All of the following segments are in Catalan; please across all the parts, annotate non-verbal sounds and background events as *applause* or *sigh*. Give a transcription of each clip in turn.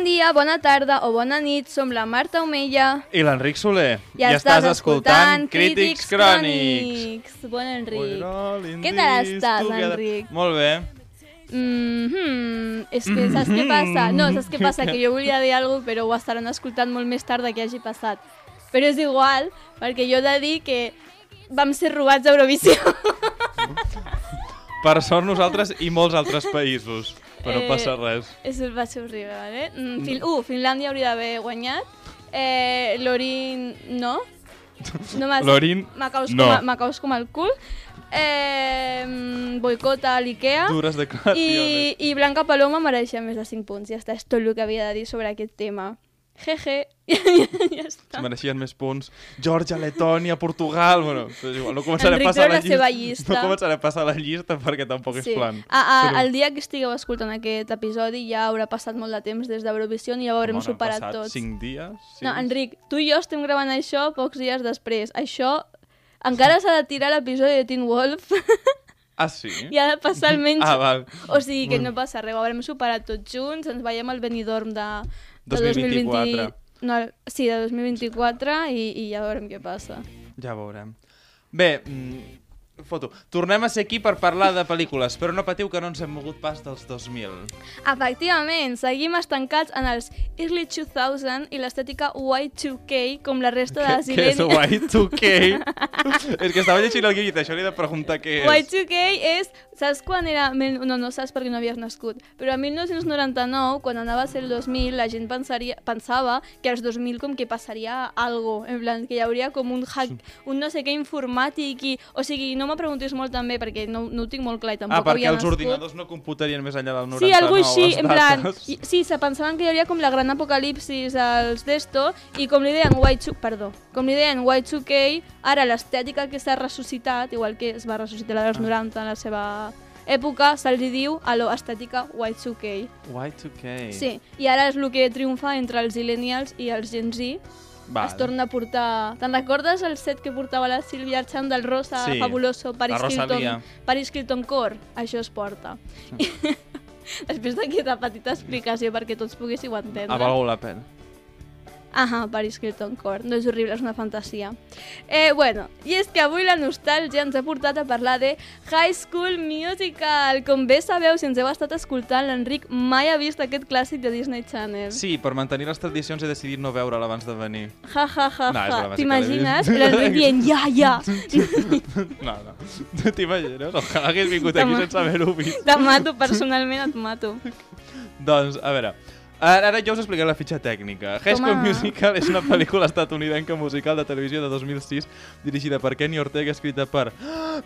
Bon dia, bona tarda o bona nit, som la Marta Omella I l'Enric Soler. i estàs escoltant Crítics Crònics. Bon Enric. Què tal estàs, Enric? Molt bé. Mm -hmm. És que saps què passa? No, saps què passa? Que jo volia dir alguna cosa, però ho estaran escoltant molt més tard que hagi passat. Però és igual, perquè jo he de dir que vam ser robats a Eurovisió. Per sort nosaltres i molts altres països. Però no Eh, passa res. És, va ser horrible, vale? Mm, Fin uh, Finlàndia hauria d'haver guanyat. Eh, Lorin, no? no Lorin, me caus, no. com, com el cul. Eh, mm, boicota a l'IKEA. Dures declaracions. I, I Blanca Paloma mereixia més de 5 punts. Ja està, és tot el que havia de dir sobre aquest tema. Jeje, *laughs* ja està. Es mereixien més punts. Georgia, Letònia, Portugal... Bueno, és igual, no començaré Enric, a passar la la llista. llista. No començaré a passar la llista perquè tampoc és plan. A, a, Però- el dia que estigueu escoltant aquest episodi ja haurà passat molt de temps des d'Eurovisió i ja ho haurem Home, superat passat tots. cinc dies? Sis? No, Enric, tu i jo estem gravant això pocs dies després. Això encara s'ha de tirar l'episodi de Teen Wolf Ah, sí? i ha de passar almenys... Ah, val. O sigui que no passa res, ho haurem superat tots junts, ens veiem al Benidorm de, de 2024. No, sí, de 2024 i, i ja veurem què passa. Ja veurem. Bé, mm, foto. Tornem a ser aquí per parlar de pel·lícules, però no patiu que no ens hem mogut pas dels 2000. Efectivament, seguim estancats en els Early 2000 i l'estètica Y2K com la resta de Què, què és Sileni. Y2K? *laughs* és que estava llegint el guió i això li he de preguntar què és. Y2K és... Saps quan era... No, no saps perquè no havies nascut. Però a 1999, quan anava a ser el 2000, la gent pensaria, pensava que als 2000 com que passaria algo. En plan, que hi hauria com un hack, un no sé què informàtic i... O sigui, no me preguntis molt també perquè no, no ho tinc molt clar i tampoc Ah, perquè els nascut. ordinadors no computarien més enllà del 99 Sí, algo així, en plan, i- sí, se pensaven que hi hauria com la gran apocalipsis als d'esto, i com li deien Y2, perdó, com li deien Y2K, ara l'estètica que s'ha ressuscitat, igual que es va ressuscitar la dels Ah. 90 en la seva època, se'ls diu a lo estètica Y2K. Y2K. Sí, i ara és el que triomfa entre els Zillennials i els Gen Z. Vale. Es torna a portar... Te'n recordes el set que portava la Sílvia Chan del rosa Sí, fabuloso Paris. Hilton, Paris Hilton Core? Això es porta. *laughs* Després d'aquesta petita explicació perquè tots poguéssiu entendre. Ha valgut la pena. Ahà, Paris Hilton Core. No és horrible, és una fantasia. Eh, bueno, i és que avui la nostàlgia ens ha portat a parlar de High School Musical. Com bé sabeu, si ens heu estat escoltant, l'Enric mai ha vist aquest clàssic de Disney Channel. Sí, per mantenir les tradicions he decidit no veure'l abans de venir. Ja, ja, ja, No, ja. T'imagines? L'Enric dient, ja, ja. *laughs* No, no. *laughs* T'imagines? Ojalà hagués vingut aquí sense haver-ho vist. Te mato, personalment et mato. Doncs, a veure, ara, ara jo us explicaré la fitxa tècnica. High. Musical és una pel·lícula estatunidenca musical de televisió de 2006 dirigida per Kenny Ortega, escrita per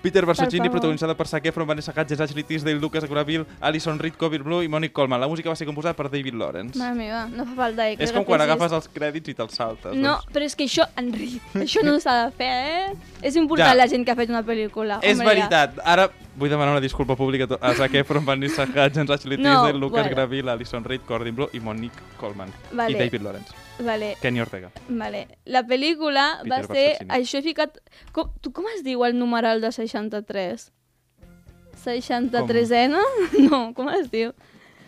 Peter Bersaccini, favor. protagonitzada per Zac Efron, Vanessa Hudgens, Ashley Tisdale, Lucas Graville, Alison Reed, Kobe Blue i Monique Coleman. La música va ser composada per David Lawrence. Mare meva, no fa falta eh, és com quan agafes els crèdits i te'ls saltes. No, Doncs. però és que això, Enric, això no s'ha de fer, eh? És important Ja. la gent que ha fet una pel·lícula. És Home, veritat. Ara vull demanar una disculpa pública a Zac Efron, Vanessa Hudgens, Ashley No, Tisdale, Lucas bueno. Graville, Alison Reed, Corbin Blue i Monique Coleman. Vale. I David Lawrence. Vale, Kenny Ortega. vale. La pel·lícula va Peter ser... Bersaccini. Això he ficat... Com, tu com es diu el numeral de 63? 63ena? *laughs* No, com es diu?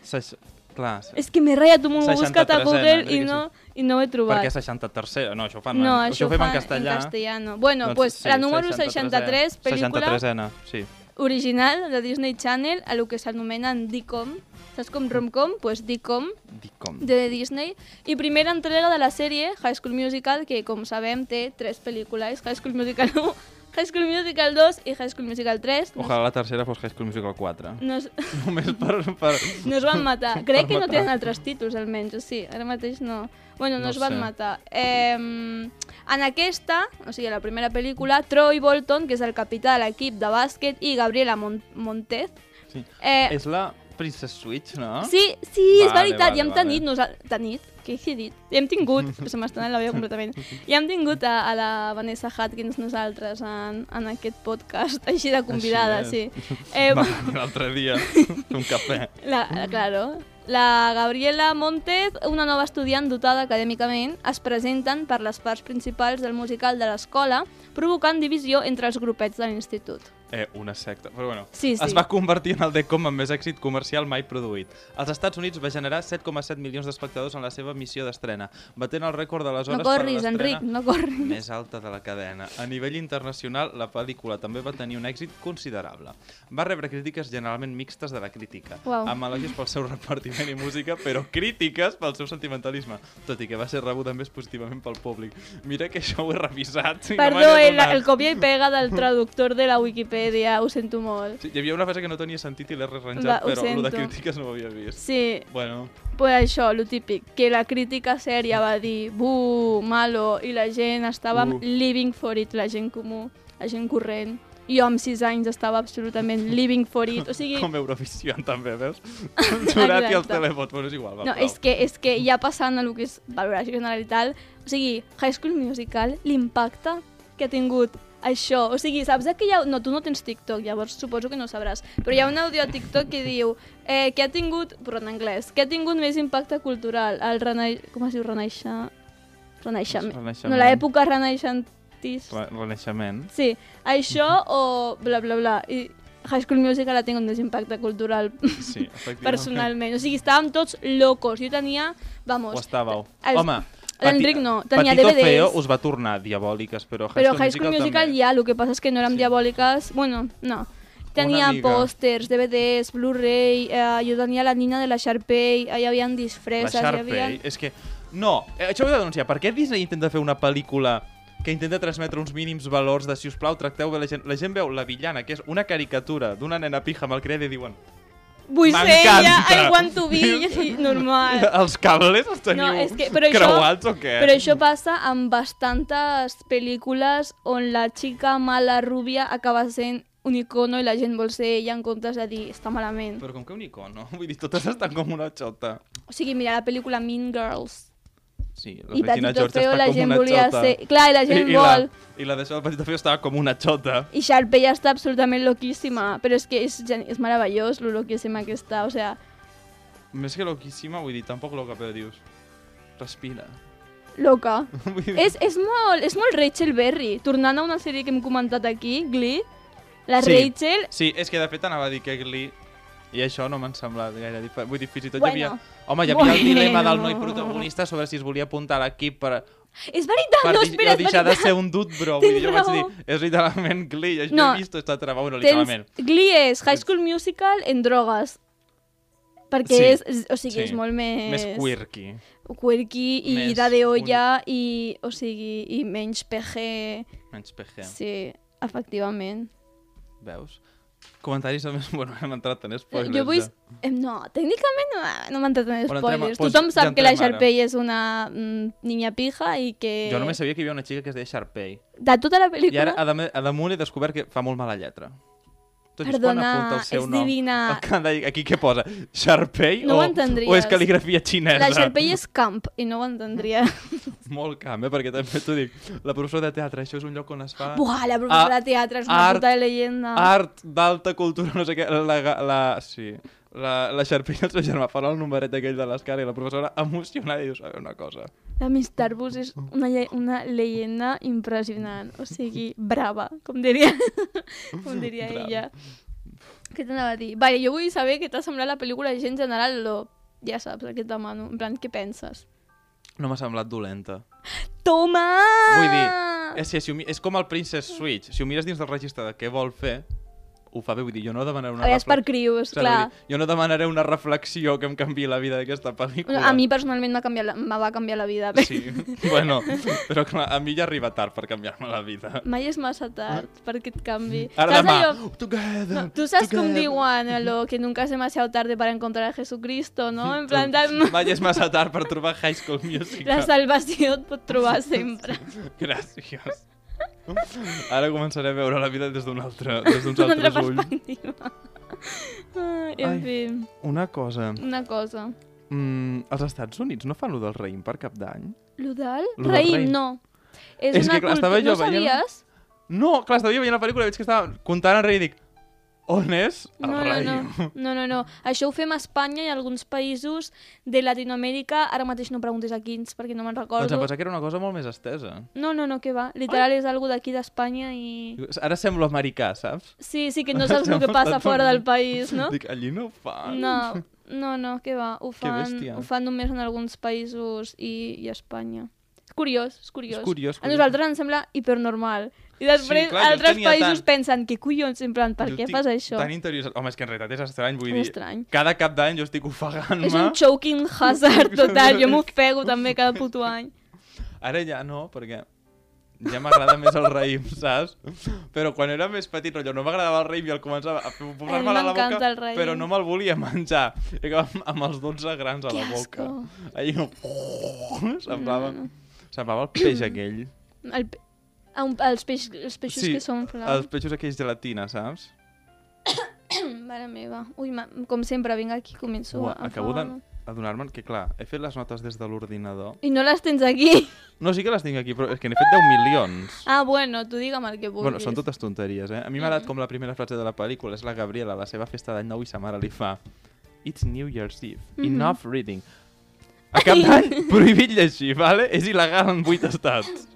Seix... Clar, sí. És que m'he ratllat un molt, ho he buscat a 63ena, Google i no, i no ho he trobat. Perquè 63 No, això ho fan, No, en, això, ho fem fan en castellà. castellano. Bueno, Doncs pues sí, la número 63, pel·lícula 63ena, sí. Original de Disney Channel, a lo que s'anomenen DCOM. Saps com romcom? Pues DCOM, Dic com. de Disney. I primera entrega de la sèrie High School Musical, que com sabem té tres pel·lícules, High School Musical 1, High School Musical 2 i High School Musical 3 no, Ojalà la tercera fos High School Musical 4. no, es, *laughs* Només per... per... no es van matar. *laughs* Crec que no matar. tenen altres títols, almenys, o sí, ara mateix no. Bueno, no, No es van sé. matar. Eh, en aquesta, o sigui, la primera pel·lícula, Troy Bolton, que és el capità de l'equip de bàsquet, i Gabriela Mon Montez, Sí. eh, És la Princess Switch, no? Sí, sí, és Vale, veritat, vale, ja hem vale. tenit, nosaltres... Tenit? Què he dit? Ja hem tingut, *laughs* se m'està anant la veu completament, ja hem tingut a, a la Vanessa Hudgens nosaltres en, en aquest podcast, *laughs* així de convidada, Així sí. Eh, l'altre dia *laughs* un cafè. la, la- claro. La Gabriela Montez, una nova estudiant dotada acadèmicament, es presenten per les parts principals del musical de l'escola, provocant divisió entre els grupets de l'institut. Eh, una secta. Però bueno, Sí, sí. es va convertir en el DECOM amb més èxit comercial mai produït. Als Estats Units va generar 7,7 milions d'espectadors en la seva missió d'estrena, batent el rècord de les hores No per corris, l'estrena Enric, no corris. més alta de la cadena. A nivell internacional, la pel·lícula també va tenir un èxit considerable. Va rebre crítiques generalment mixtes de la crítica, Uau. amb elogis pel seu *laughs* repartiment i música, però crítiques pel seu sentimentalisme, tot i que va ser rebuda més positivament pel públic. Mira que això ho he revisat. no Perdó, n'he el, adonat. el copia i pega del traductor de la Wikipedia, ho sento molt. Sí, hi havia una frase que no tenia sentit i l'he rearranjat, però el de sento. crítiques no ho havia vist. Sí, Bueno, pues això, lo típic, que la crítica sèria va dir buh, malo, i la gent estava Uh. living for it, la gent comú, la gent corrent. Jo amb 6 anys estava absolutament living for it, o *laughs* sigui... com Eurovision també, veus? *laughs* El jurat i els Exacte. televots, bueno, és igual, va, No, prou. és que, és que ja passant a lo que és valoració general i tal, o sigui, High School Musical, l'impacte que ha tingut això, o sigui, saps que hi ha... No, tu no tens TikTok, llavors suposo que no sabràs, però hi ha un àudio a TikTok que diu eh, que ha tingut, però en anglès, que ha tingut més impacte cultural, el renai... com es diu reneixer? Renaixement. Renaixement. No, l'època renaixentista. Re Renaixement. Sí, això o bla bla bla. I High School Musical ha tingut més impacte cultural Sí, *laughs* personalment. O sigui, estàvem tots locos. Jo tenia, vamos... Ho estàveu. Els- Home, L'Enric no, tenia Patito DVDs. Feo us va tornar diabòliques, però High Però School High School Musical també. ja, el que passa és que no érem Sí. diabòliques... Bueno, no. Tenia pòsters, DVDs, Blu-ray, eh, jo tenia la nina de la Sharpay, hi havia La disfresses, hi Sharpay, havia... és que... No, eh, això ho he de denunciar. Per què Disney intenta fer una pel·lícula que intenta transmetre uns mínims valors de, si us plau, tracteu bé la gent. La gent veu la villana, que és una caricatura d'una nena pija amb el crede i diuen Vull ser ella, I want to be, i normal. els cables els teniu No, és que, però això, creuats o què? Però això passa amb bastantes pel·lícules on la xica mala rúbia acaba sent un icono i la gent vol ser ella en comptes de dir està malament. Però com que un icono? *laughs* Vull dir, totes estan com una xota. O sigui, mira la pel·lícula Mean Girls. Sí, la I Regina George Feo està la com gent una volia xota. ser... Clar, i la gent I, i vol. La, I la d'això del Patito Feo estava com una xota. I Sharpay ja està absolutament loquíssima, però és que és, és meravellós lo loquíssima que està, o sea, Més que loquíssima, vull dir, tampoc loca, però dius... Respira. loca. *laughs* És, és, molt, és molt Rachel Berry. Tornant a una sèrie que hem comentat aquí, Glee, la Sí. Rachel... Sí, és que de fet anava a dir que Glee... I això no m'ha semblat gaire diferent. Vull dir, fins i tot Bueno. hi havia... Home, hi havia el dilema del noi Bueno. protagonista sobre si es volia apuntar a l'equip per, És veritat, per no, espera, és deixar de veritat. ser un dut, bro. Vull dir, jo Tens vaig raó. dir, és literalment Glee, això No. he vist esta trama. Bueno, Tens, literalment. Glee és High School Musical en drogues. Perquè Sí. és, o sigui, Sí. és molt més... Més quirky. Quirky i Més de olla i, o sigui, i menys PG. Menys PG. Sí, efectivament. Veus? Comentaris més... *laughs* Bueno, hem entrat en spoilers. jo vull... ja. No, tècnicament no, no m'ha entrat en Bueno, entrem spoilers. doncs Tothom ja sap que la. Sharpay és una mm, niña pija i que... Jo només sabia que hi havia una xica que es deia Sharpay. De tota la I pel·lícula... ara, a, dam- a damunt he descobert que fa molt mala lletra. Tot i es Perdona, el seu és nom. divina. *laughs* Aquí què posa? Sharpay? No o. O és cal·ligrafia xinesa? La Sharpay és camp i no ho entendria. *laughs* Molt camp, eh? Perquè també t'ho dic. La professora de teatre, això és un lloc on es fa... Buah, la professora Ah, de teatre és una art- puta leyenda. Art d'alta cultura, no sé què. La, la, sí. La, la i el seu germà fan el numeret aquell de l'escara i la professora emocionada i diu, saber una cosa. La Miss Tarbus és una, lle- una leyenda impressionant. O sigui, brava, com diria, *laughs* com diria Brava. ella. Què t'anava a dir? Vale, jo vull saber què t'ha semblat la pel·lícula així en general, lo... ja saps, el que et demano. En plan, què penses? No m'ha semblat dolenta. Toma! Vull dir, És, mi- és com el Princess Switch. Si ho mires dins del registre de què vol fer, ho fa bé, vull dir, jo no demanaré una A veure, és per crius, Saps? clar. Dir, Jo no demanaré una reflexió que em canvi la vida d'aquesta pel·lícula. A mi personalment m'ha canviat la, me va canviar la vida. Sí, *laughs* bueno, però clar, a mi ja arriba tard per canviar-me la vida. Mai és massa tard perquè et canvi. Ara Saps demà, allò- together, No, sabes com together. diuen a lo que nunca es demasiado tarde para encontrar a Jesucristo, no? En plan, tal, Mai és massa tard per trobar High School Musical. la salvació et pot trobar sempre. Gràcies. Ara començaré a veure la vida des d'un altre, des d'uns altres ulls. Ai, en Ai. fi, Una cosa, una cosa. mm, els Estats Units no fan lo del raïm per cap d'any? Lo del Lo del raïm, no. És, És una que, clar, estava jo no veient- sabies? No, clar, estava jo veient la pel·lícula i veig que estava comptant el rei i dic on és el No, no, no. no, no, no. Això ho fem a Espanya i a alguns països de Latinoamèrica. Ara mateix no preguntes a quins, perquè no me'n Doncs recordo. em pensava que era una cosa molt més estesa. No, no, no, que va. Literal és algo d'aquí d'Espanya i... Ara semblo americà, saps? Sí, sí, que no saps el que passa fora del país, no? Dic, allí no ho fan. No, no, no, que va. Ho fan, ho fan només en alguns països i, i a Espanya. Curiós, és curiós. És curiós, A curiós. nosaltres ens sembla hipernormal. I després clar, jo altres països tant- pensen, què collons, en plan, per Jo què fas això? Tan interioritzat. Home, és que en realitat és estrany, vull És dir... estrany. Cada cap d'any jo estic ofegant-me. És un choking hazard *laughs* total, jo m'ofego també cada puto any. Ara ja no, perquè ja m'agrada més el raïm, *laughs* saps? Però quan era més petit, rotllo, no m'agradava el raïm i el començava a posar-me a la boca, però no me'l volia menjar. I acabava amb, amb els 12 grans a Que la boca. asco. Allí no... Semblava, No, no. Semblava el peix aquell. El, pe- a un, els, peix, els peixos Sí, que són Els peixos aquells gelatina, saps? *coughs* Mare meva. Ui, ma, com sempre, vinc aquí començo Ua, a... acabo de-. Adonar-me'n que, clar, he fet les notes des de l'ordinador. I no les tens aquí. *laughs* No, sí que les tinc aquí, però és que n'he fet 10 milions. Ah, bueno, tu digue'm el que vulguis. Bueno, són totes tonteries, eh? A mi m'ha agradat com la primera frase de la pel·lícula és la Gabriela, a la seva festa d'any nou, i sa mare li fa It's New Year's Eve. Mhm. Enough reading. A cap d'any, *laughs* *laughs* prohibit llegir, vale? És il·legal en vuit estats.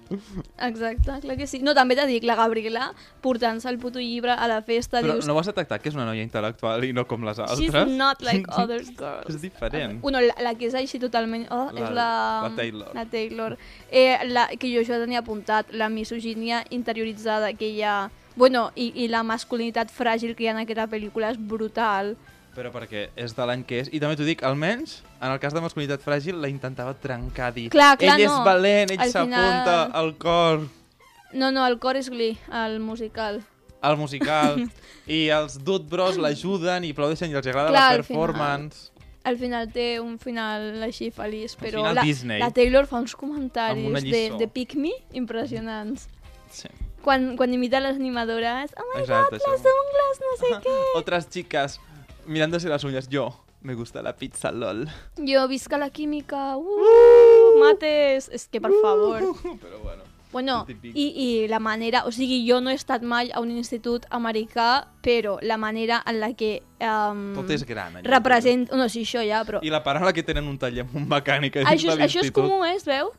Exacte, clar que sí. No, també t'ha dit la Gabriela portant-se el puto llibre a la festa. Però dius, no ho has detectat, que és una noia intel·lectual i no com les she's altres? not like *laughs* other girls. És diferent. Bueno, la, la que és així totalment... Oh, La- és la... la Taylor. La Taylor. Eh, la, que jo això tenia apuntat, la misogínia interioritzada que hi ha... Bueno, i, i la masculinitat fràgil que hi ha en aquesta pel·lícula és brutal. Però perquè és de l'any que és. I també t'ho dic, almenys, en el cas de masculinitat fràgil, la intentava trencar, dir Clar, clar, ell és no. valent, ell s'apunta final- al cor, No, no, el cor és Glee, el musical. al musical, *laughs* i els Dude Bros l'ajuden i aplaudeixen i els agrada Clar, la al final. performance. Al final té un final així feliç, però final la, Disney. la Taylor fa uns comentaris de, de Pick Me impressionants. Sí. Quan, quan imita les animadores, oh my Exacte, god, les ungles, no sé *laughs* què. Otras chicas mirándose las uñas. Yo, me gusta la pizza, lol. Jo visca la química, uh, mates, és que per favor. *laughs* Però bueno. Bueno, Típic. i, i la manera, o sigui, jo no he estat mai a un institut americà, però la manera en la que um, Tot és gran, allà. representa... No, sí, això ja, però... I la paraula que tenen un taller amb un mecànic dins Això, és- això és comú, eh, es veu?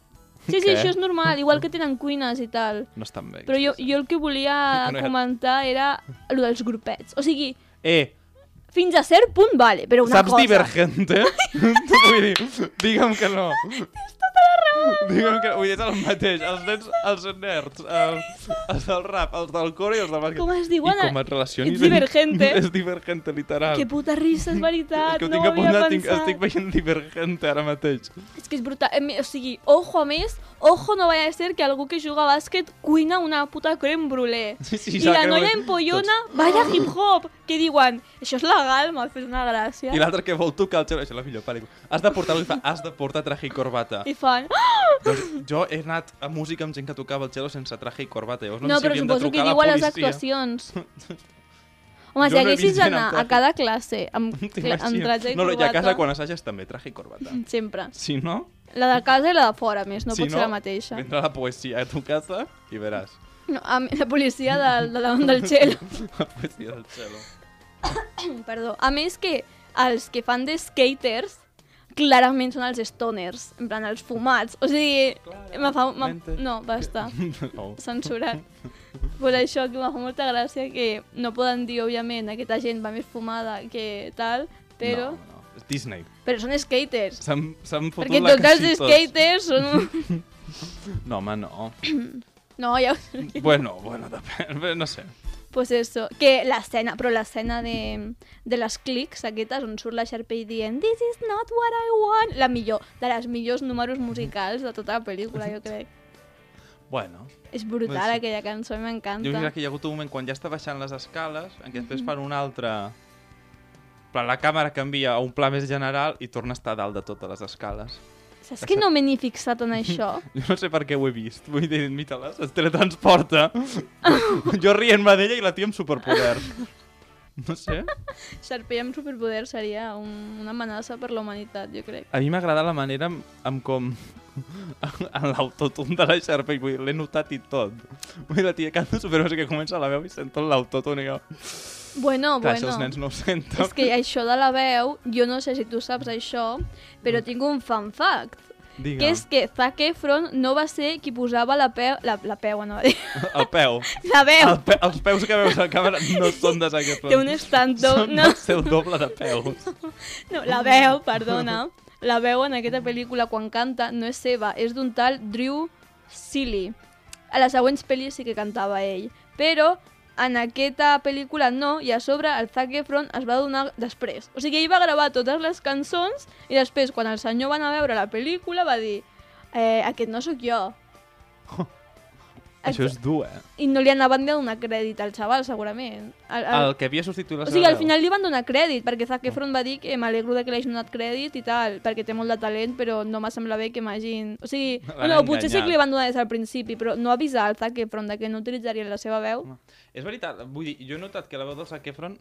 Sí, sí, Què? això és normal, igual que tenen cuines i tal. no estan bé. Però jo, jo el que volia *laughs* No comentar era el dels grupets. O sigui, Eh, fins a cert punt, vale, però una saps cosa... Divergente? *laughs* Vull dir, digue'm que no. Tota la raó. Digue'm que... Vull dir, és el mateix. Els nens, els nerds, els, els del rap, els del core i els del bàsquet. Com es diuen? I com et relacionis... Ets divergente. És divergente, literal. Que puta risa, és veritat, és que ho no tinc ho havia tinc, pensat. estic veient divergente ara mateix. És que és brutal. O sigui, ojo a més, ojo no vaya a ser que algú que juga a bàsquet cuina una puta creme brûlée. *laughs* Sí, sí, I la noia empollona, vaya hip hop, que diuen, això és legal, m'ha fet una gràcia. I l'altre que vol tocar el xelo, això és la millor pel·lícula. Has de portar, fa, has de portar traje i corbata. I fan... "Ah!" Doncs jo he anat a música amb gent que tocava el xelo sense traje i corbata. Llavors no, No, sé si però de suposo que diu a les la policia. actuacions. *laughs* Home, si Jo no he haguessis d'anar a cada classe amb, amb traje i No, no, i a corbata, casa quan assages també traje i corbata. sempre. Si no, La de casa i la de fora, més, no si pot no ser la mateixa. vindrà la poesia a tu casa i veràs. No, a mi- la policia del, de davant del xelo. *laughs* La poesia del xelo. *coughs* Perdó. A més que els que fan de skaters clarament són els stoners, en plan els fumats. O sigui, me fa... Me, no, basta. *laughs* No. censurat. Per això que me fa molta gràcia que no poden dir, òbviament, aquesta gent va més fumada que tal, però... No, no. Disney. Però són skaters. S'han fotut Perquè la tots els skaters són... un- *laughs* No, home, no. *coughs* No, ja... Bueno, bueno, depèn. No sé. Pues eso, que l'escena, però l'escena de, de les clics aquestes on surt la Sharpay dient This is not what I want, la millor, de les millors números musicals de tota la pel·lícula, jo crec. Bueno, És brutal Pues sí. aquella cançó, jo crec m'encanta. que hi ha hagut un moment quan ja està baixant les escales en què després fan un altre... Però la càmera canvia a un pla més general i torna a estar a dalt de totes les escales. Saps que no me n'he fixat en això? *laughs* Jo no sé per què ho he vist. Vull dir, mira-les, es teletransporta. jo rient-me d'ella i la tia amb superpoders. No sé. Sharpay amb superpoder seria un, una amenaça per la humanitat, jo crec. A mi m'agrada la manera amb, amb com... en l'autotune de la vull dir, l'he notat i tot. Vull dir, la tia canta superbé que comença la veu i sento l'autotune i jo... Bueno, Clar, això bueno. els nens no ho senten. És que això de la veu, jo no sé si tu saps això, però tinc un fun fact. Digue'm. Que és que Zac Efron no va ser qui posava la peu... La, la peu, no va dir. *laughs* El peu. La veu! El pe els peus que veus a la càmera no són de Zac Efron. Té un stand-up, Són no? del seu doble de peus. No, la veu, perdona. La veu en aquesta pel·lícula quan canta no és seva, és d'un tal Drew Seeley. A les següents pel·lis sí que cantava ell, però en aquesta pel·lícula no, i a sobre el Zac Efron es va donar després. O sigui, ell va gravar totes les cançons i després, quan el senyor va anar a veure la pel·lícula, va dir eh, aquest no sóc jo. *laughs* Això és dur, eh? I no li anaven a donar crèdit al xaval, segurament. El, el... El que havia substituït la O sigui, al final li van donar crèdit, perquè Zac Efron va dir que m'alegro de que li hagin donat crèdit i tal, perquè té molt de talent, però no m'ha semblat bé que m'hagin... O sigui, *laughs* no, potser sí que li van donar des del principi, però no avisar al Zac Efron de que no utilitzarien la seva veu. És veritat, vull dir, jo he notat que la veu del Zac Efron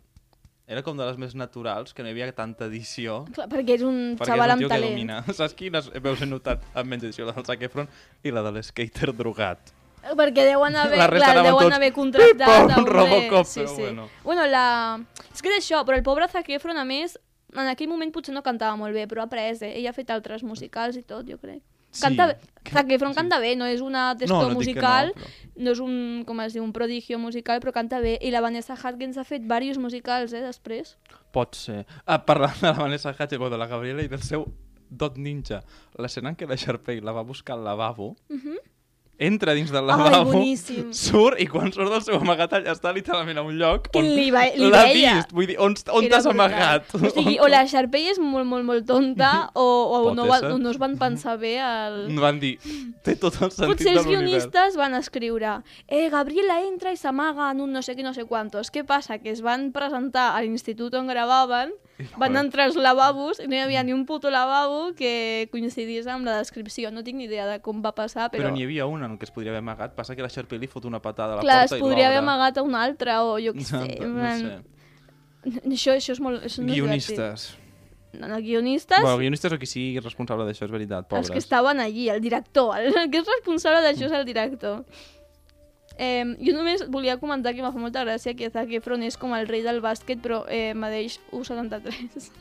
era com de les més naturals, que no hi havia tanta edició. Clar, perquè és un Perquè xaval és un amb tio que talent. domina. *laughs* Saps quines veus he notat amb menys edició? La del Zac Efron i la de l'skater drogat. Perquè deuen haver, La clar, deuen tots, haver contractat "Pip, a un Robocop", sí, però sí. bueno. Bueno, la... És que és això, però el pobre Zac Efron, a més, en aquell moment potser no cantava molt bé, però ha après, eh? Ell ha fet altres musicals i tot, jo crec. Sí, Canta bé. que- Zac Efron sí. canta bé, no és una No, testo no que musical, no, però- no és un, com es diu, un prodigio musical, però canta bé. I la Vanessa Hudgens ha fet diversos musicals, eh, després. Pot ser. Ah, parlant de la Vanessa Hudgens, de la Gabriela i del seu dot ninja, l'escena en què la Sharpay la va buscar al lavabo, entra dins del Ai, lavabo, boníssim. surt i quan surt del seu amagatall està literalment a un lloc Que on li va- li l'ha veia. vist. Vull dir, on, on t'has amagat? O sigui, o la Sharpay és molt, molt, molt tonta, *laughs* o, o, Pot no, va, no es van pensar bé el... Van dir, té tot el sentit Potser els guionistes van escriure eh, Gabriela entra i s'amaga en un no sé què, no sé quantos. Què passa? Que es van presentar a l'institut on gravaven, van entrar als lavabos i no hi havia ni un puto lavabo que coincidís amb la descripció. No tinc ni idea de com va passar, Però però... n'hi havia un en que es podria haver amagat. Passa que la Sharpay li fot una patada a la Clar, es porta i podria haver l'obre. amagat a un altre, o jo què *laughs* sé. No plan, sé. Això, això és molt... Això no Guionistes. No, no, guionistes, Bueno, guionistes o qui sigui responsable d'això, és veritat, pobres. els que estaven allí, el director. El que és responsable d'això és el director. Eh, jo només volia comentar que m'ha fet molta gràcia que Zac Efron és com el rei del bàsquet, però eh, medeix 1,73.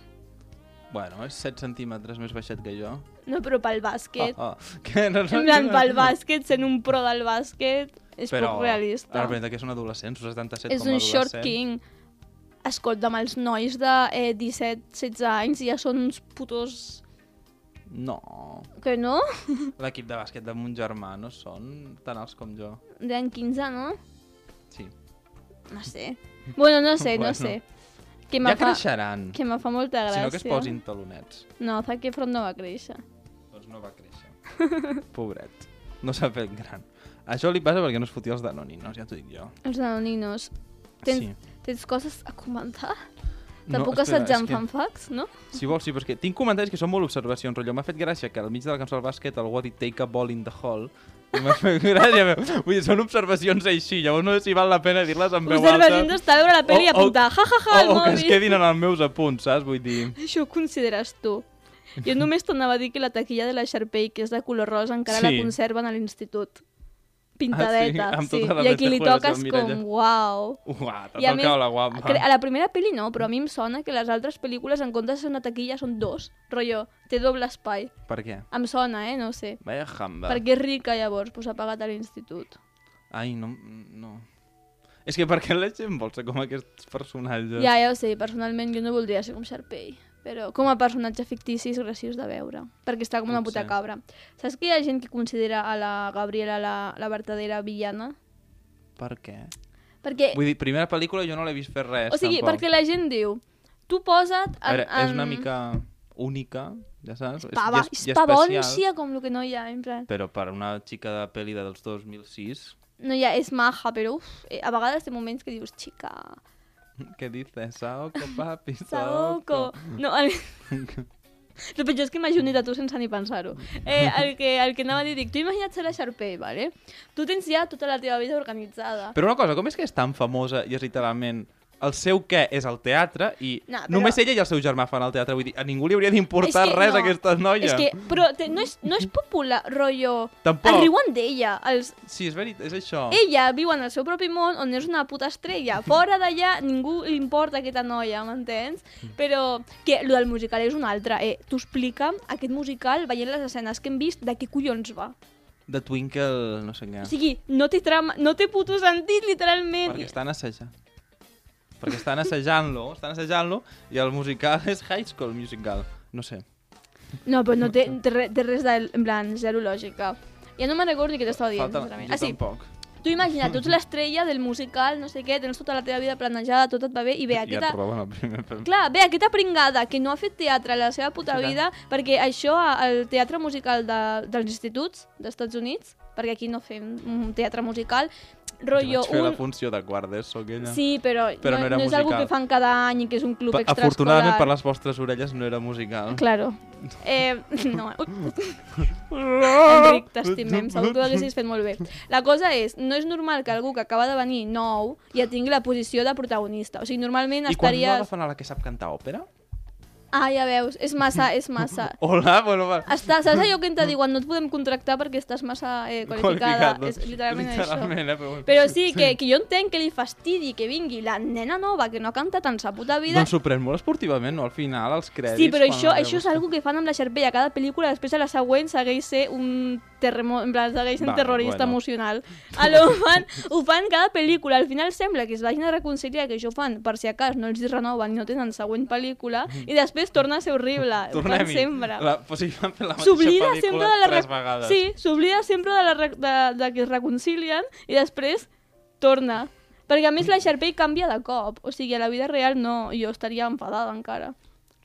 Bueno, és 7 centímetres més baixet que jo. No, però pel bàsquet. Ah, ah. *laughs* Que no, En plan, pel bàsquet, sent un pro del bàsquet, és Però, poc realista. Ara, veritat que és un adolescent, 77 És com a un short adolescent. king. Escolta'm, els nois de eh, 17-16 anys ja són uns putos... No. Que no? *laughs* L'equip de bàsquet de mon germà no són tan alts com jo. Deien 15, no? Sí. No sé. Bueno, no sé, no Bueno. sé. Que Ja fa, creixeran. que me fa molta Si gràcia. no que es posin talonets. No, Zac Efron no va créixer. Doncs no va créixer. *laughs* Pobret. No s'ha fet gran. Això li passa perquè no es fotia els danoninos, ja t'ho dic jo. Els anoninos. Tens, Sí. tens coses a comentar? Te No, amb que- fanfacts, no? Si vols, sí, que tinc comentaris que són molt observacions, rotllo. M'ha fet gràcia que al mig de la cançó del bàsquet algú ha dit take a ball in the hall. I *laughs* m'ha fet gràcia. veu. Vull dir, són observacions així. Llavors no sé si val la pena dir-les en veu alta. Observacions d'estar a veure la pel·li i apuntar, ja, ja, ja, al o, o que es mòbil. quedin en els meus apunts, saps? Vull dir... Això ho consideres tu. Jo només t'anava a dir que la taquilla de la Sharpay, que és de color rosa, encara la Sí. conserven a l'institut. Pintadeta, Ah, sí? Sí. I a qui li toques com, uau. Uah, t'ha I a tocat més, la guapa. A la primera pel·li no, però a mi em sona que les altres pel·lícules, en comptes de ser una taquilla, són dos. Rotllo, té doble espai. Per què? Em sona, eh? No sé. Vaya jamba. Perquè és rica, llavors, pues ha pagat a l'institut. Ai, no... no. És que per què la gent vol ser com aquests personatges? Ja, ja ho sé, personalment jo no voldria ser com Sharpay, però com a personatge fictici és graciós de veure, perquè està com una puta cabra. Saps que hi ha gent que considera a la Gabriela la, la verdadera villana? Per què? Perquè, Vull dir, primera pel·lícula jo no l'he vist fer res, o sigui, tampoc. perquè la gent diu, tu posa't A en... veure, és una mica única, ja saps? És- Pava, és, és pavòncia com el que no hi ha, en plan. Però per una xica de pel·li de dels 2006, No hi ha, és maja, però uf, eh, a vegades té moments que dius, xica, *laughs* què dices? Saoko, papi, Saoko. No, el... El pitjor és que m'hagi unit a tu sense ni pensar-ho. Eh, el, que, el que anava a dir, dic, tu imagina't ser la Sharpay, vale? Tu tens ja tota la teva vida organitzada. Però una cosa, com és que és tan famosa i és literalment el seu què és el teatre i No, però- només ella i el seu germà fan el teatre? Vull dir, a ningú li hauria d'importar res no. aquesta noia. És que, però te, no, és, no és popular, rotllo... Tampoc. Es riuen d'ella. Els... Sí, és veritat, és això. Ella viu en el seu propi món on és una puta estrella. Fora d'allà ningú li importa aquesta noia, m'entens? Mm. Però que lo del musical és una altra. Eh, T'ho explica aquest musical veient les escenes que hem vist de què collons va. De Twinkle, no sé què. O sigui, no té trama, no té puto sentit, literalment. Perquè estan assajant. Perquè estan assajant-lo, estan assajant-lo, i el musical és High School Musical. No sé. No, però no té, té, té res de, en plan, zero lògica. Ja no me'n recordo què t'estava dient, Falta... sincerament. Jo Ah, sí, tampoc. tu imagina't, tu ets l'estrella del musical, no sé què, tens tota la teva vida planejada, tot et va bé, i ve Ja aquesta... et roben el primer film. Clar, ve aquesta pringada que no ha fet teatre a la seva puta vida, perquè això, al teatre musical de, dels instituts d'Estats Units, perquè aquí no fem un teatre musical, Jo rotllo vaig fer la un... funció de quart d'ESO, aquella. Sí, però, Però no era no és algo musical. que fan cada any i que és un club Pa- extraescolar. Afortunadament per les vostres orelles no era musical. Claro. *laughs* Eh, *laughs* no, *laughs* Enric, t'estimem, segur que ho haguessis fet molt bé. La cosa és, no és normal que algú que acaba de venir nou ja tingui la posició de protagonista. O sigui, normalment I quan no estaries... agafen a la que sap cantar òpera? Ah, ja veus, és massa, és massa. *laughs* Hola, bueno, va. Està, saps allò que em te diuen no et podem contractar perquè estàs massa eh, *laughs* qualificada? Qualificat, doncs. és literalment, Literalment, això. eh, però... Però sí, que, que jo entenc que li fastidi que vingui la nena nova que no ha cantat en sa puta vida Doncs s'ho pren molt esportivament, no? Al final, els crèdits... Sí, però quan això, això és algo que fan amb la Sharpay a cada pel·lícula, després a la següent segueix ser un terremot, en plan, segueix Vale, terrorista bueno. emocional. Alò, ho fan, ho fan cada pel·lícula, al final sembla que es vagin a reconciliar, que això fan per si a cas no els renoven i no tenen següent pel·lícula, i després torna a ser horrible. Ho fan Tornem-hi. sempre. La, o sigui, van fer la mateixa S'oblida sempre de la... tres re- vegades. Sí, s'oblida sempre de, la de, de que es reconcilien i després torna. Perquè a més la Sharpay canvia de cop. O sigui, a la vida real no, jo estaria enfadada encara.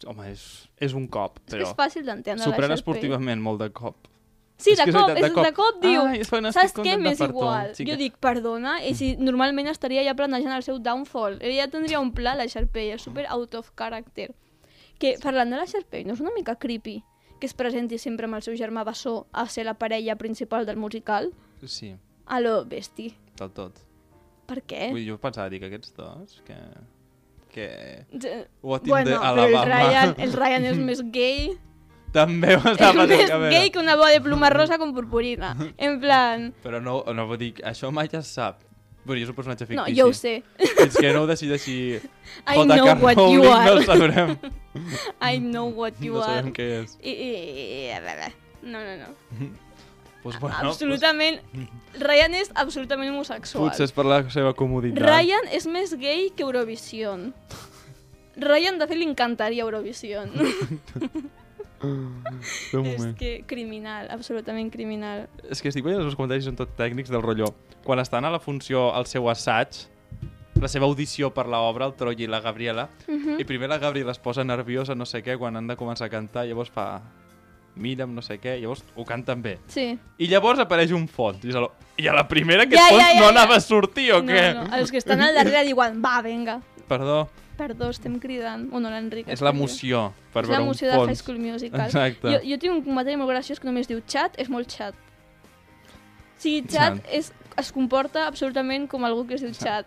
Home, és, és un cop, És però... és fàcil d'entendre la Sharpay. esportivament molt de cop. Sí, És de és cop, veritat, de és, cop. de cop diu, Sona, saps què? M'és tu, igual. xica. jo dic, perdona, i si normalment estaria ja planejant el seu downfall. Ella ja tindria un pla, la Sharpay, és super out of character. Que, parlant de la Sharpay, no és una mica creepy que es presenti sempre amb el seu germà Bassó a ser la parella principal del musical? Sí, A lo besti. del tot. Per què? Vull dir, jo pensava dir que aquests dos, que... que... What Bueno, the però el. Ryan, el *laughs* Ryan és més gay. També ho És més pensant que a veure. gay que una boa de pluma rosa com purpurina. En plan... Però no, no vull dir, això mai ja se sap. Bueno, jo és un personatge fictici. No, jo ho sé. Fins que no ho decideixi *laughs* I J.K. know what you no are. *laughs* ho sabrem. I know what you no are. sabem què és. I, i, i, no, no, no. *laughs* Pues bueno, absolutament... Ryan és absolutament Pues, homosexual. potser és per la seva comoditat. Ryan és més gay que Eurovision. Ryan, de fet, li encantaria Eurovision. Un és que criminal, absolutament criminal. És que estic veient els seus comentaris són tot tècnics del rotllo. Quan estan a la funció, al seu assaig, la seva audició per l'obra, el Troy i la Gabriela, Mhm. i primer la Gabriela es posa nerviosa, no sé què, quan han de començar a cantar, i llavors fa mira'm, no sé què, i llavors ho canten bé. Sí. I llavors apareix un fons, i, el... i a la primera aquest Ja, fons ja, ja, no ja. anava a sortir, o No, què? no, els que estan al darrere diuen, va, venga. Perdó, Perdó, estem cridant. Bueno, l'Enric. és l'emoció per És veure un l'emoció de fons. High School Musical. Exacte. Jo, jo tinc un comentari molt graciós que només diu xat, és molt xat. O sigui, xat Xat. és, es comporta absolutament com algú que es diu xat.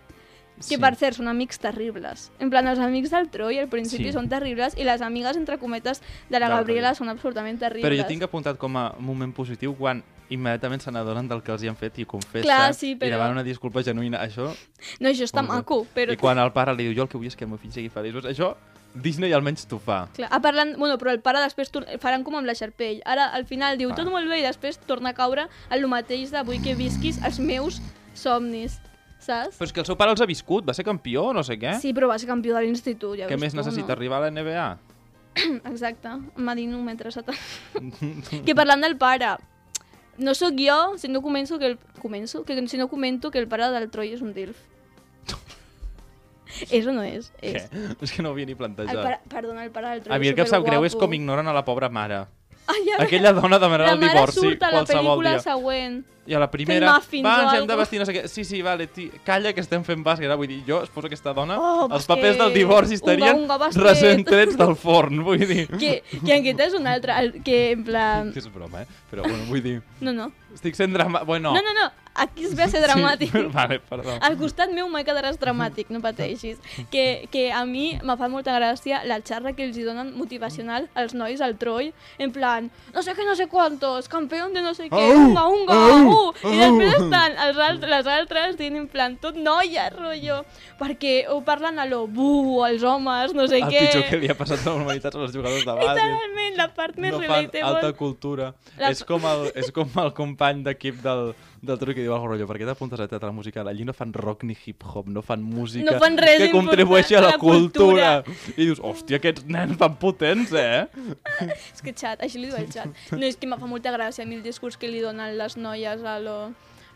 Que Sí. per cert, són amics terribles. En plan, els amics del Troy al principi Sí. són terribles i les amigues, entre cometes, de la Gabriela. són absolutament terribles. Però jo tinc apuntat com a moment positiu quan immediatament se n'adonen del que els hi han fet i confessen Clar, sí, i però- demanen una disculpa genuïna. Això, No, això està maco, però... I quan el pare li diu jo el que vull és que el meu fill sigui feliç. Doncs això, Disney almenys t'ho fa. Clar, ah, parlant, bueno, però el pare després faran com amb la Sharpay. Ara, al final, diu Ah. tot molt bé i després torna a caure en el mateix de vull que visquis els meus somnis, saps? Però és que el seu pare els ha viscut, va ser campió no sé què. Sí, però va ser campió de l'institut, ja Què més necessita no? arribar a la NBA? *clears throat* Exacte, Madino un metre setanta. *laughs* que parlant del pare, no sóc jo si no començo que el... Començo? Que si no comento que el pare del Troy és un DILF. És o no és? Què? És. És que no ho havia ni El plantejat. pare, perdona, el pare del Troy A mi el que em sap greu és com ignoren a la pobra mare. Ai, ja Aquella dona demanarà la el mare divorci surt a la qualsevol pel·lícula dia. següent. I a la primera, muffins va, ens hem de vestir no sé què. Sí, sí, vale, ti, calla que estem fent bàsquet. Vull dir, jo, suposo que aquesta dona, Oh, els papers del divorci estarien Unga, unga, bàsquet. recent trets del forn, vull dir. *laughs* Que, que aquest és un altre, que en plan... Que és broma, eh? Però, bueno, vull dir, No, no. estic sent drama... Bueno, No, no, no. Aquí es ve a ser dramàtic. Sí, *laughs* vale, perdó. Al costat meu mai quedaràs dramàtic, no pateixis. Que, que a mi me fa molta gràcia la xarra que els hi donen motivacional als nois al Troy, en plan, no sé què, no sé quantos, campeón de no sé què, Au! unga, unga, Au! uh! I després estan els alt les altres dient en plan, tot noia, rotllo, perquè ho parlen a lo bu, als homes, no sé el què. pitjor que li ha passat a la humanitat els jugadors de bàsquet. Literalment, la part més no fan relatable. alta cultura. La- És, com el, és com el company d'equip del, del truc que diu algo rotllo, per què t'apuntes a teatre musical? Allí no fan rock ni hip-hop, no fan música No fan res que contribueixi a la, a la cultura. cultura. I dius, hòstia, aquests nens van potents, eh? *laughs* És que xat, així li diu el xat. No, és que me fa molta gràcia a mi el discurs que li donen les noies a lo...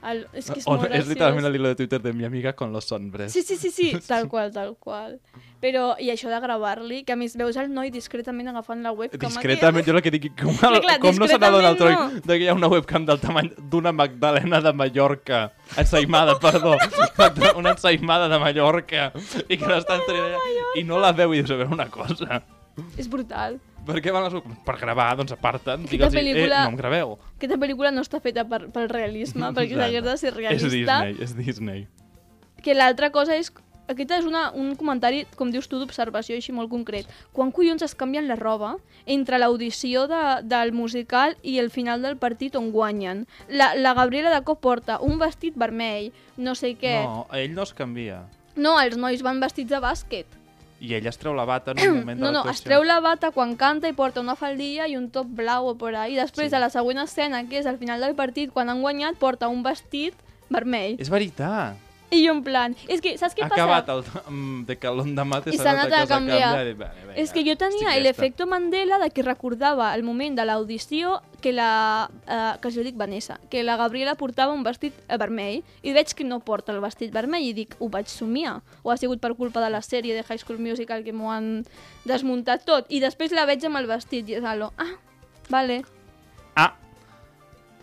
Al... És que és O molt no, és graciós. literalment el hilo de Twitter de mi amiga con los hombres. Sí, sí, sí, sí, *laughs* tal qual, tal qual. Però, i això de gravar-li, que a més veus el noi discretament agafant la webcam... Discretament, jo el que dic, com, el, Clar, clar, com no se n'adona el troi discretament de que hi ha una webcam del tamany d'una Magdalena de Mallorca, ensaïmada, perdó, *laughs* una ensaïmada de Mallorca, i que l'estan traient allà, i no la veu i dius, a veure una cosa, És brutal. Per què van les? Per gravar, doncs aparten, Aquesta digue'ls, pel·lícula- eh, no em graveu. Aquesta pel·lícula no està feta per, pel realisme, perquè s'hagués de ser És realista. Disney, és Disney. Que l'altra cosa és... Aquest és una, un comentari, com dius tu, d'observació així molt concret. Quan collons es canvien la roba entre l'audició de, del musical i el final del partit on guanyen? La, la Gabriela de cop porta un vestit vermell, no sé què... No, ell no es canvia. No, els nois van vestits de bàsquet. I ell es treu la bata en un moment de No, no, es treu la bata quan canta i porta una faldilla i un top blau o por ahí. Després, Sí. a la següent escena, que és al final del partit, quan han guanyat, porta un vestit vermell. És veritat. *laughs* I jo en plan... És que, saps què ha passa? acabat el, de que l'endemà I s'ha anat a canviar. I, vale, vinga, És que jo tenia l'efecte Mandela de que recordava el moment de l'audició que la... Eh, que jo dic Vanessa, que la Gabriela portava un vestit vermell i veig que no porta el vestit vermell i dic, ho vaig somiar. O ha sigut per culpa de la sèrie de High School Musical que m'ho han desmuntat tot. I després la veig amb el vestit i és algo, ah, vale. Ah!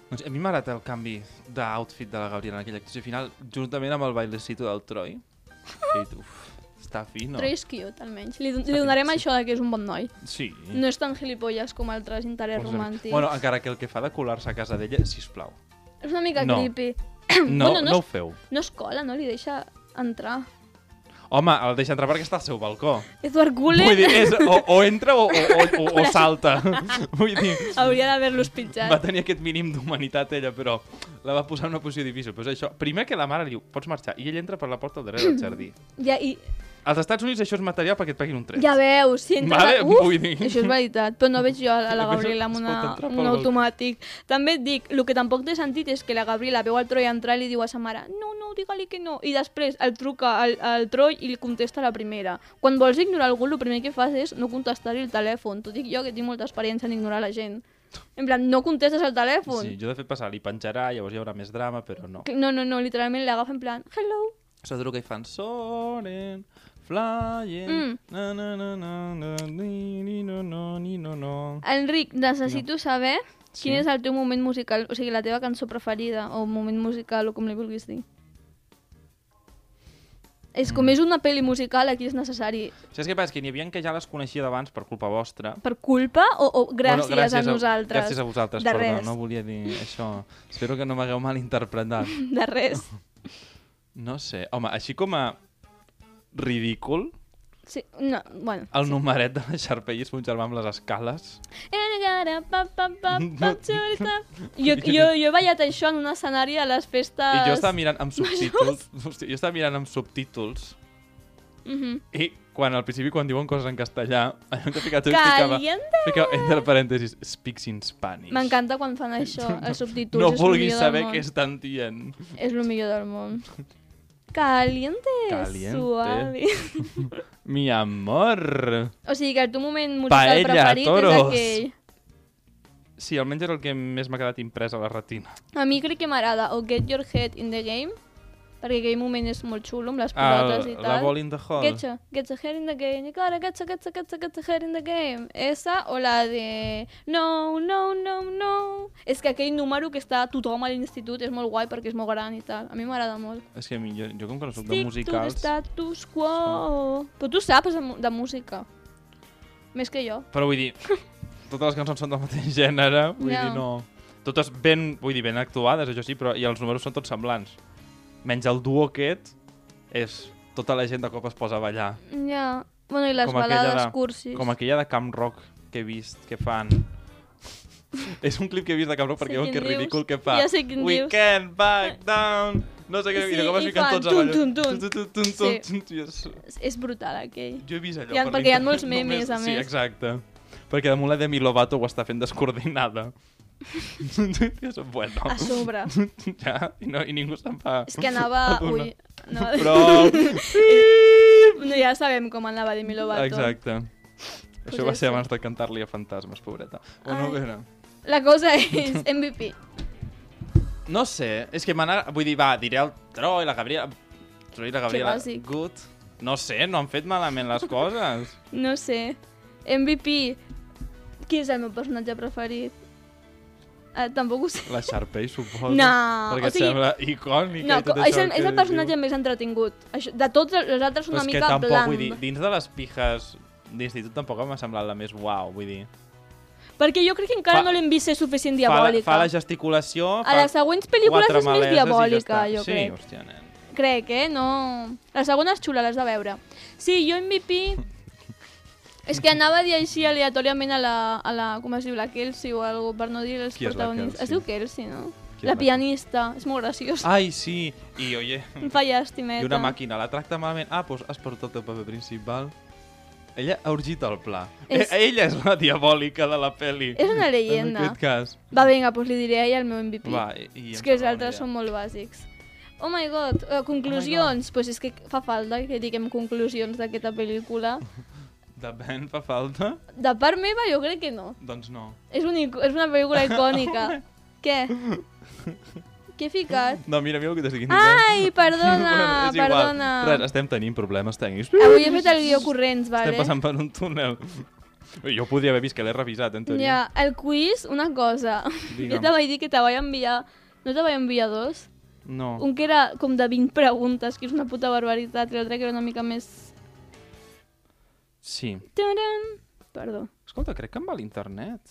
Doncs a mi m'ha agradat el canvi d'outfit de la Gabriela en aquella actuació final, juntament amb el bailecito del Troy. I, uf, està fi, no? Però és cute, almenys. Li, don- li donarem això de que és un bon noi. Sí. No és tan gilipolles com altres interès Pues, romàntics. Bueno, encara que el que fa de colar-se a casa d'ella, sisplau. és una mica no. creepy. No, Bueno, no no ho feu. No es cola, no? Li deixa entrar. Home, el deixa entrar perquè està al seu balcó. Edward Cullen Vull dir, és, o, o entra o, o, o, o, *laughs* o salta. *laughs* Vull dir, hauria d'haver-los pitjat. va tenir aquest mínim d'humanitat ella, però la va posar en una posició difícil. Però és això. Primer que la mare li diu, pots marxar, i ell entra per la porta al darrere del jardí. Ja, i, Als Estats Units això és material perquè et peguin un tret. ja veus, si entres... Vale, a... Uf, vull dir. això és veritat, però no veig jo a la Això Gabriela amb una, un automàtic. També et dic, el que tampoc té sentit és que la Gabriela veu el Troy entrar i li diu a sa mare no, no, digue-li que no. I després el truca al, al Troy i li contesta la primera. Quan vols ignorar algú, el primer que fas és no contestar-li el telèfon. T'ho dic jo, que tinc molta experiència en ignorar la gent. En plan, no contestes el telèfon. Sí, jo de fet passar, li penjarà, llavors hi haurà més drama, però no. No, no, no, literalment l'agafa en plan, hello. Se truca i fan soren, flying, Mm. na na na na na ni ni no no ni no no. Enric, necessito saber Sí. quin és el teu moment musical, o sigui, la teva cançó preferida, o moment musical, o com li vulguis dir. És Mm. com és una pel·li musical, aquí és necessari. Saps què passa? Que n'hi havia que ja les coneixia d'abans per culpa vostra. Per culpa o, o gràcies, bueno, gràcies a nosaltres? Gràcies a vosaltres, De perdó, res. no volia dir això. Espero que no m'hagueu malinterpretat. *laughs* De res. No sé, home, així com a ridícul, Sí, no, bueno. el sí. numeret de la Sharpay és un germà amb les escales. *laughs* Xurita. Jo, jo, jo he ballat això en un escenari a les festes... I jo estava mirant amb subtítols. Hòstia, jo estava mirant amb subtítols Mhm. i quan al principi quan diuen coses en castellà, *laughs* allò que ficava, Caliente! ficava entre parèntesis, speaks in Spanish. M'encanta quan fan això, *laughs* els subtítols. No lo vulguis saber què estan dient. És el millor del món. Caliente, Caliente. suave. *laughs* Mi amor. O sigui que el teu moment musical Paella, preferit toros. és aquell. Sí, almenys és el que més m'ha quedat imprès a la retina. A mi crec que m'agrada o Get Your Head in the Game perquè aquell moment és molt xulo, amb les Ah, pilotes i la tal. Ball in the Hall. Getcha, getcha head in the game, i cara, getcha, getcha, getcha, getcha head in the game. Esa o la de no, no, no, no. És que aquell número que està tothom a l'institut és molt guai perquè és molt gran i tal. A mi m'agrada molt. És que a mi, jo, jo com que no soc de Stick to the musicals... status quo. Però tu saps de, de música. Més que jo. Però vull dir, *laughs* totes les cançons són del mateix gènere, vull Ja. dir, no... Totes ben, vull dir, ben actuades, això sí, però i els números són tots semblants. Menys el duo aquest és... Tota la gent de cop es posa a ballar. Ja. Bueno, i les Com balades de- cursis. Com aquella de Camp Rock que he vist, que fan... *laughs* és un clip que he vist de Camp Rock perquè diuen que és ridícul que fa. Ja sé quin We dius. can't back down. No sé què, Sí, i de cop es fiquen fan tots a ballar. tun, tun. Tun, tun, tun, Sí. tun, tun, tun, i és- És, brutal, aquell. Jo he vist allò Hi ha- per perquè hi ha molts memes, a Sí, més. exacte. Perquè damunt la Demi Lovato ho està fent descoordinada. *laughs* és bueno. A sobre. ja, i, no, i ningú se'n fa. És que anava... Ui, anava... Però... No, ja *laughs* sabem com anava Demi Lovato. Exacte. Pues Això va ser abans de cantar-li a fantasmes, pobreta. O no era? La cosa és *laughs* MVP. No sé, és que m'han... Vull dir, va, diré el Tro i la Gabriela... Tro i la Gabriela... Good. No sé, no han fet malament les coses. No sé. MVP. Qui és el meu personatge preferit? Uh, tampoc ho sé. La Sharpay, suposo. No, Perquè o sigui- sembla icònica No, i tot és el, és el personatge diu. més entretingut. Això, de tots els altres Però una que mica tampoc, bland. vull dir, dins de les pijes d'institut tampoc m'ha semblat la més uau, vull dir. Perquè jo crec que encara Fa- no l'hem vist ser suficient Fa, la- diabòlica. fa la gesticulació, A les següents pel·lícules és més diabòlica, ja jo sí, crec. hòstia, nen. Crec, eh? No... La segona és xula, l'has de veure. Sí, jo MVP... *laughs* és que anava a dir així aleatòriament a la, a la... Com es diu? La Kelsey o algo, per no dir els Qui protagonistes. Es diu Kelsey, no? La la- pianista. És molt graciós. Ai, sí, i oye, Em fa llàstimeta. i una màquina la tracta malament. Ah, doncs has perdut el teu paper principal. Ella ha urgit el pla. És- És... Ella és la diabòlica de la pel·li. És una En leyenda. aquest cas. Va, vinga, doncs li diré a ella el meu MVP. Va, i, i és que els altres són molt bàsics. Oh my god, uh, conclusions. Doncs pues és que fa falta que diguem conclusions d'aquesta pel·lícula. *laughs* De Ben fa falta? De part meva, jo crec que no. Doncs no. És, un, és una pel·lícula icònica. *laughs* Què? Què he ficat? No, mira, mira el que t'estic dient. Ai, *laughs* perdona, és igual. perdona. Res, estem tenint problemes tècnics. Avui he fet el guió corrents, vale? Estem passant per un túnel. Jo podria haver vist que l'he revisat, en teoria. Ja, el quiz, una cosa. Digue'm. Jo te vaig dir que te vaig enviar... No te vaig enviar dos? No. Un que era com de 20 preguntes, que és una puta barbaritat, i l'altre que era una mica més... Sí. Taran! Perdó. Escolta, crec que em va l'internet.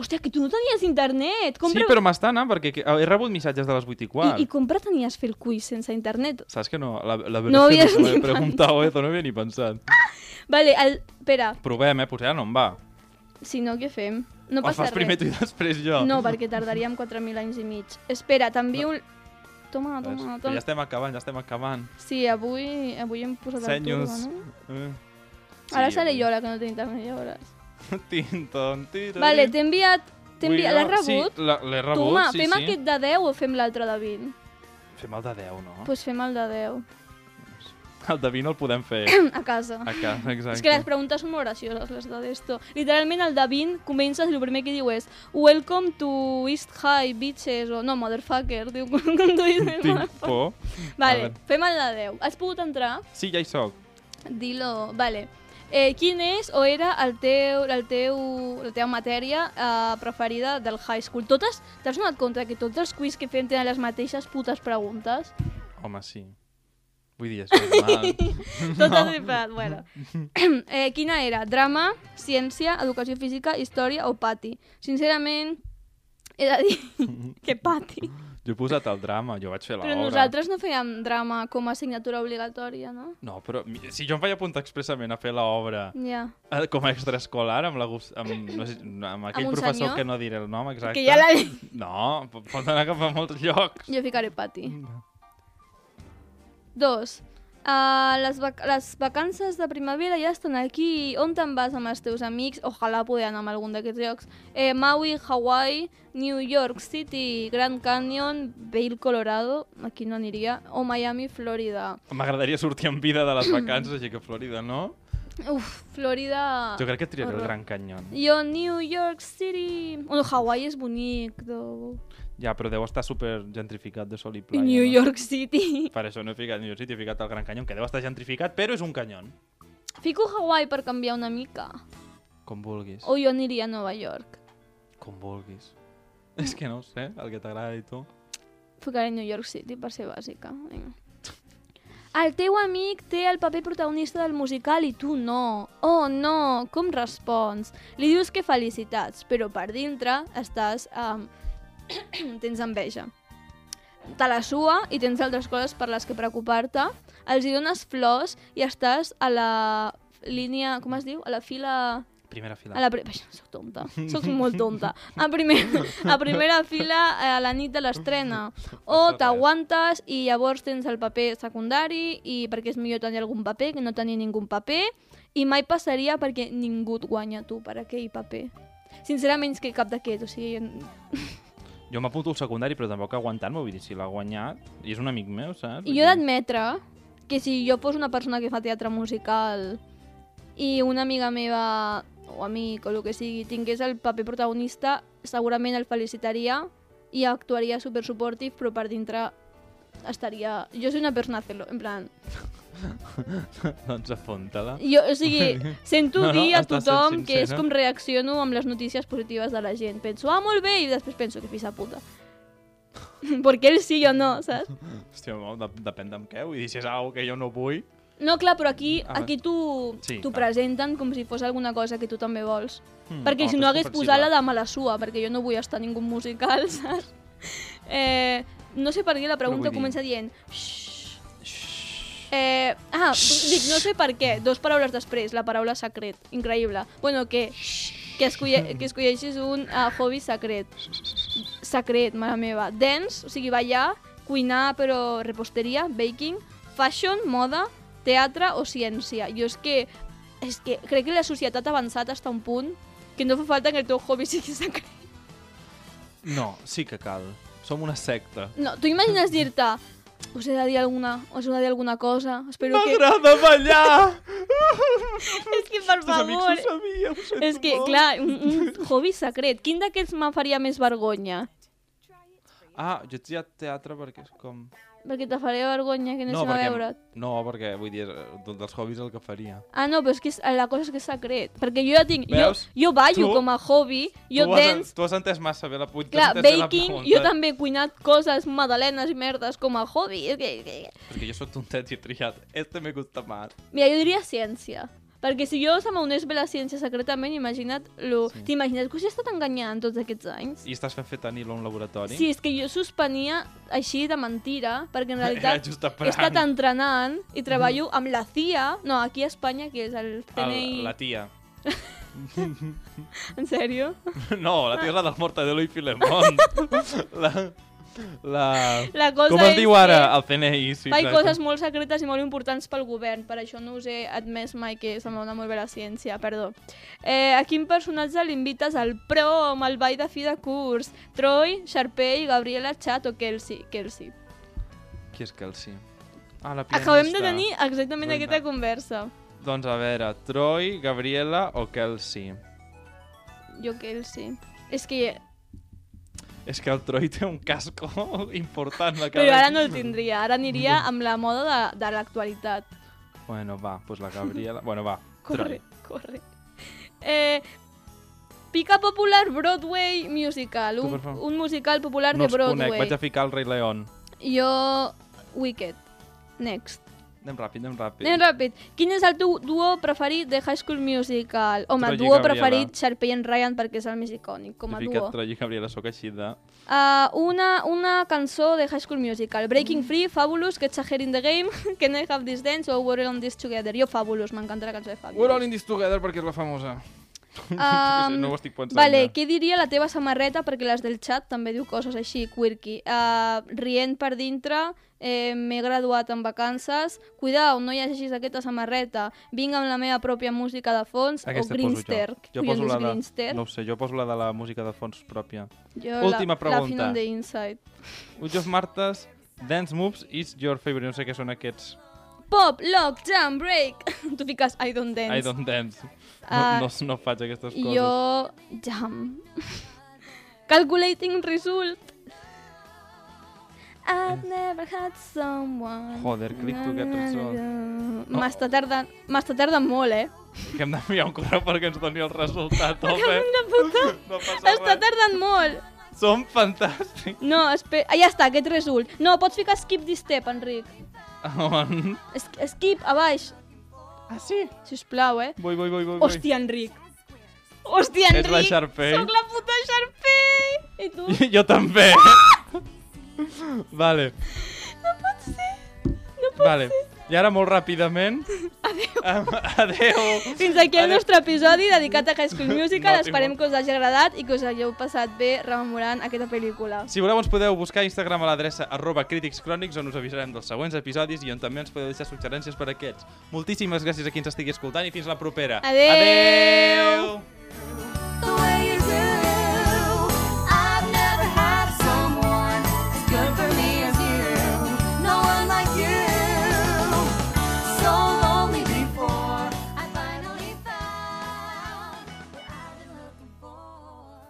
Hòstia, que tu no tenies internet! Com Sí, però m'està anant, perquè he rebut missatges de les 8 i quart. I, I com pretenies fer el quiz sense internet? Saps que no? La, la No es havies no ni preguntado eso, no havia ni pensat. Vale, el... Espera, Provem, eh? Potser ja no em va. si no, què fem? No passa fas primer res. tu i després jo. No, perquè tardaríem 4.000 anys i mig. Espera, t'envio... el- Toma, Res, toma, toma. ja estem acabant, ja estem acabant. Sí, avui, avui hem posat Senyos. el turbo, no? Eh. Ara seré jo la que no té internet, ja veuràs. Tinton, tira, Vale, t'he enviat... T'he enviat... L'has rebut? Sí, la- l'he rebut, Toma, sí, fem sí. aquest de 10 o fem l'altre de 20? Fem el de 10, no? Doncs pues fem el de 10. El de 20 el podem fer *coughs* A casa. a casa, exacte. És que les preguntes són molt gracioses, les de d'esto. Literalment, el de 20 comences i el primer que diu és Welcome to East High, bitches, o no, motherfucker, diu *laughs* com tu dius. *laughs* Tinc por. Vale, fem el de 10. Has pogut entrar? Sí, ja hi soc. Dilo, vale. Eh, quin és o era el teu, el teu, la teva matèria eh, preferida del high school? Totes, t'has donat compte que tots els quiz que fem tenen les mateixes putes preguntes? Home, sí. Vull dir, és normal. *laughs* Totes diferents, bueno. *laughs* eh, quina era? Drama, ciència, educació física, història o pati? Sincerament, he de dir *laughs* que pati. Jo he posat el drama, jo vaig fer l'obra. Però nosaltres no fèiem drama com a assignatura obligatòria, no? No, però si jo em vaig apuntar expressament a fer l'obra eh, com a extraescolar amb, la, amb, no sé, amb aquell un professor senyor? que no diré el nom exacte. Que ja la... No, po- pot anar cap a molts llocs. Jo ficaré pati. Dos. Uh, les, vac les vacances de primavera ja estan aquí. On te'n vas amb els teus amics? Ojalà poder anar a algun d'aquests llocs. Eh, Maui, Hawaii, New York City, Grand Canyon, Vail, Colorado, aquí no aniria, o Miami, Florida. M'agradaria sortir en vida de les vacances, així que Florida, no? Uf, Florida... Jo crec que triaré el. Gran Canyon. Jo, New York City... Bueno, Hawaii és bonic, though. Ja, però deu estar super gentrificat de sol i playa. New no? York City. *laughs* Per això no he ficat New York City, he ficat el Gran Canyon, que deu estar gentrificat, però és un canyon. Fico Hawaii per canviar una mica. Com vulguis. O jo aniria a Nova York. Com vulguis. *laughs* És que no ho sé, el que t'agrada i tu. Ficaré New York City per ser bàsica. Vinga. El teu amic té el paper protagonista del musical i tu no. Oh, no! Com respons? Li dius que felicitats, però per dintre estàs... Um, *clears throat* tens enveja. Te la sua i tens altres coses per les que preocupar-te. Els hi dones flors i estàs a la línia... Com es diu? A la fila... Primera fila. A la pri... Soc tonta, soc molt tonta. A, primer, a primera fila a la nit de l'estrena. O t'aguantes i llavors tens el paper secundari i perquè és millor tenir algun paper que no tenir ningú paper i mai passaria perquè ningú et guanya tu per aquell paper. Sincerament és que cap d'aquests, o sigui... *laughs* Jo m'apunto al secundari, però tampoc aguantant-me, vull dir, si l'ha guanyat, i és un amic meu, saps? I jo he d'admetre que si jo fos una persona que fa teatre musical i una amiga meva o amic o el que sigui tingués el paper protagonista, segurament el felicitaria i actuaria super supportive, però per dintre estaria... Jo soy una persona celo, en plan... *laughs* doncs apunta-la. Jo, o sigui, *laughs* sento No, no, dir a tothom que és com reacciono amb les notícies positives de la gent. Penso, ah, molt bé, i després penso que de puta. *laughs* Perquè ell sí, jo no, saps? Hòstia, no, de, depèn d'amb què, vull dir, si és algo que jo no vull... No, clar, però aquí, Ah, aquí t'ho sí, presenten com si fos alguna cosa que tu també vols. Hmm, perquè home, si no és hagués posat la de mala sua, perquè jo no vull estar ningú musical, saps? Eh, no sé per què la pregunta comença dient... "Xxxt". Eh, ah, dic, no sé per què. Dos paraules després, la paraula secret. Increïble. Bueno, que, que, escolle, que escolleixis un uh, hobby secret. Secret, mare meva. Dance, o sigui, ballar, cuinar, però reposteria, baking, fashion, moda, teatre o ciència. Jo és que, és que crec que la societat ha avançat fins a un punt que no fa falta que el teu hobby sigui secret. No, sí que cal. Som una secta. No, tu imagines dir-te us he de dir alguna, us he de dir alguna cosa, espero que... M'agrada ballar! *laughs* És que, per Els amics favor, ho sabia, ho és que, molt. clar, un, un hobby secret. Quin d'aquests me faria més vergonya? Ah, jo et diria teatre perquè és com... Perquè te faria vergonya que anéssim a veure't. No, perquè, vull dir, dels hobbies el que faria. Ah, no, però és que és, la cosa és que és secret. Perquè jo ja tinc... Jo, Veus? jo ballo Tu- com a hobby, jo tu, has, dance... tu has entès massa bé la puta. Clar, baking, jo també he cuinat coses, magdalenes i merdes com a hobby. És que, que... Perquè jo sóc tontet i he triat. Este me gusta más. Mira, jo diria ciència. Perquè si jo se m'unés bé la ciència secretament, imagina't... Lo... Sí. T'imagines que us he estat enganyant tots aquests anys? I estàs fent fetanil a un laboratori? Sí, és que jo suspenia així de mentira, perquè en *laughs* realitat he estat entrenant i treballo amb la CIA, no, aquí a Espanya, que és el CNI... El, la tia. *laughs* *laughs* En sèrio? No, la tia és la del Mortadelo i Filemón. la... La... La cosa Com es diu ara? que El CNI, sí. Clar. coses molt secretes i molt importants pel govern, per això no us he admès mai que se m'ha donat molt bé la ciència, perdó. Eh, a quin personatge l'invites al prom, al ball de fi de curs? Troy, Sharpay, Gabriela, Chat o Kelsey? Kelsey. Qui és Kelsey? Ah, la pianista. Acabem de tenir exactament Vinga. aquesta conversa. Doncs a veure, Troy, Gabriela o Kelsey? Jo Kelsey. És que... És que el Troy té un casco *laughs* important. La Però ara no el tindria, ara aniria amb la moda de, de l'actualitat. Bueno, va, pues la Gabriela... *laughs* Bueno, va, Corre, Troy. corre. Eh, Pica Popular Broadway Musical, un, un musical popular No de els conec, Broadway. vaig a ficar el Rei León. Jo, Wicked. Next. Anem ràpid, anem ràpid. Anem ràpid. Quin és el teu duo preferit de High School Musical? Home, Troy i duo Gabriela. preferit, Sharpay and Ryan, perquè és el més icònic, com a duo. Troy i Gabriela, sóc així de... Uh, una, una cançó de High School Musical. Breaking Free, Fabulous, Get a Hair in the Game, *laughs* Can I Have This Dance o We're All in This Together. Jo Fabulous, m'encanta la cançó de Fabulous. We're all in this together perquè és la famosa. *laughs* Um, no ho estic pensant Vale, ja. què diria la teva samarreta? Perquè les del chat també diu coses així, quirky. Uh, rient per dintre, eh, m'he graduat en vacances, cuidao, no llegeixis aquesta samarreta, vinc amb la meva pròpia música de fons, Aquesta o Greenster. poso jo. Jo poso la de... No ho sé, jo poso la de la música de fons pròpia. Jo Última la, La pregunta. fin on the inside. Which of Marta's dance moves is your favorite? No sé què són aquests. Pop, lock, jump, break. *laughs* tu fiques I don't dance. I don't dance. No, Ah, no, no faig aquestes coses. Jo, jump. *laughs* Calculating result. I've never had someone... Joder, click to get resolved. M'està tardant, m'està tardant molt, eh? Que hem d'enviar un correu perquè ens doni el resultat, Que *laughs* home. de puta! *laughs* No Està res. tardant molt! Som fantàstics. No, espera... Ah, ja està, aquest result. No, pots ficar skip this step, Enric. On? Es skip, a baix. Ah, sí? Sisplau, eh? Vull, vull, vull, vull. Hòstia, Enric. Hòstia, És Enric. la Sharpay. Soc la puta Sharpay. I tu? *laughs* jo també. Vale. No pot ser. No pot Vale. ser. I ara molt ràpidament... Adéu. adéu. Fins aquí el Adéu. nostre episodi dedicat a High School Musical. No, Esperem que us hagi agradat i que us hagueu passat bé rememorant aquesta pel·lícula. Si voleu ens podeu buscar a Instagram a l'adreça arroba críticscrònics on us avisarem dels següents episodis i on també ens podeu deixar suggerències per aquests. Moltíssimes gràcies a qui ens estigui escoltant i fins la propera. Adéu. Adéu.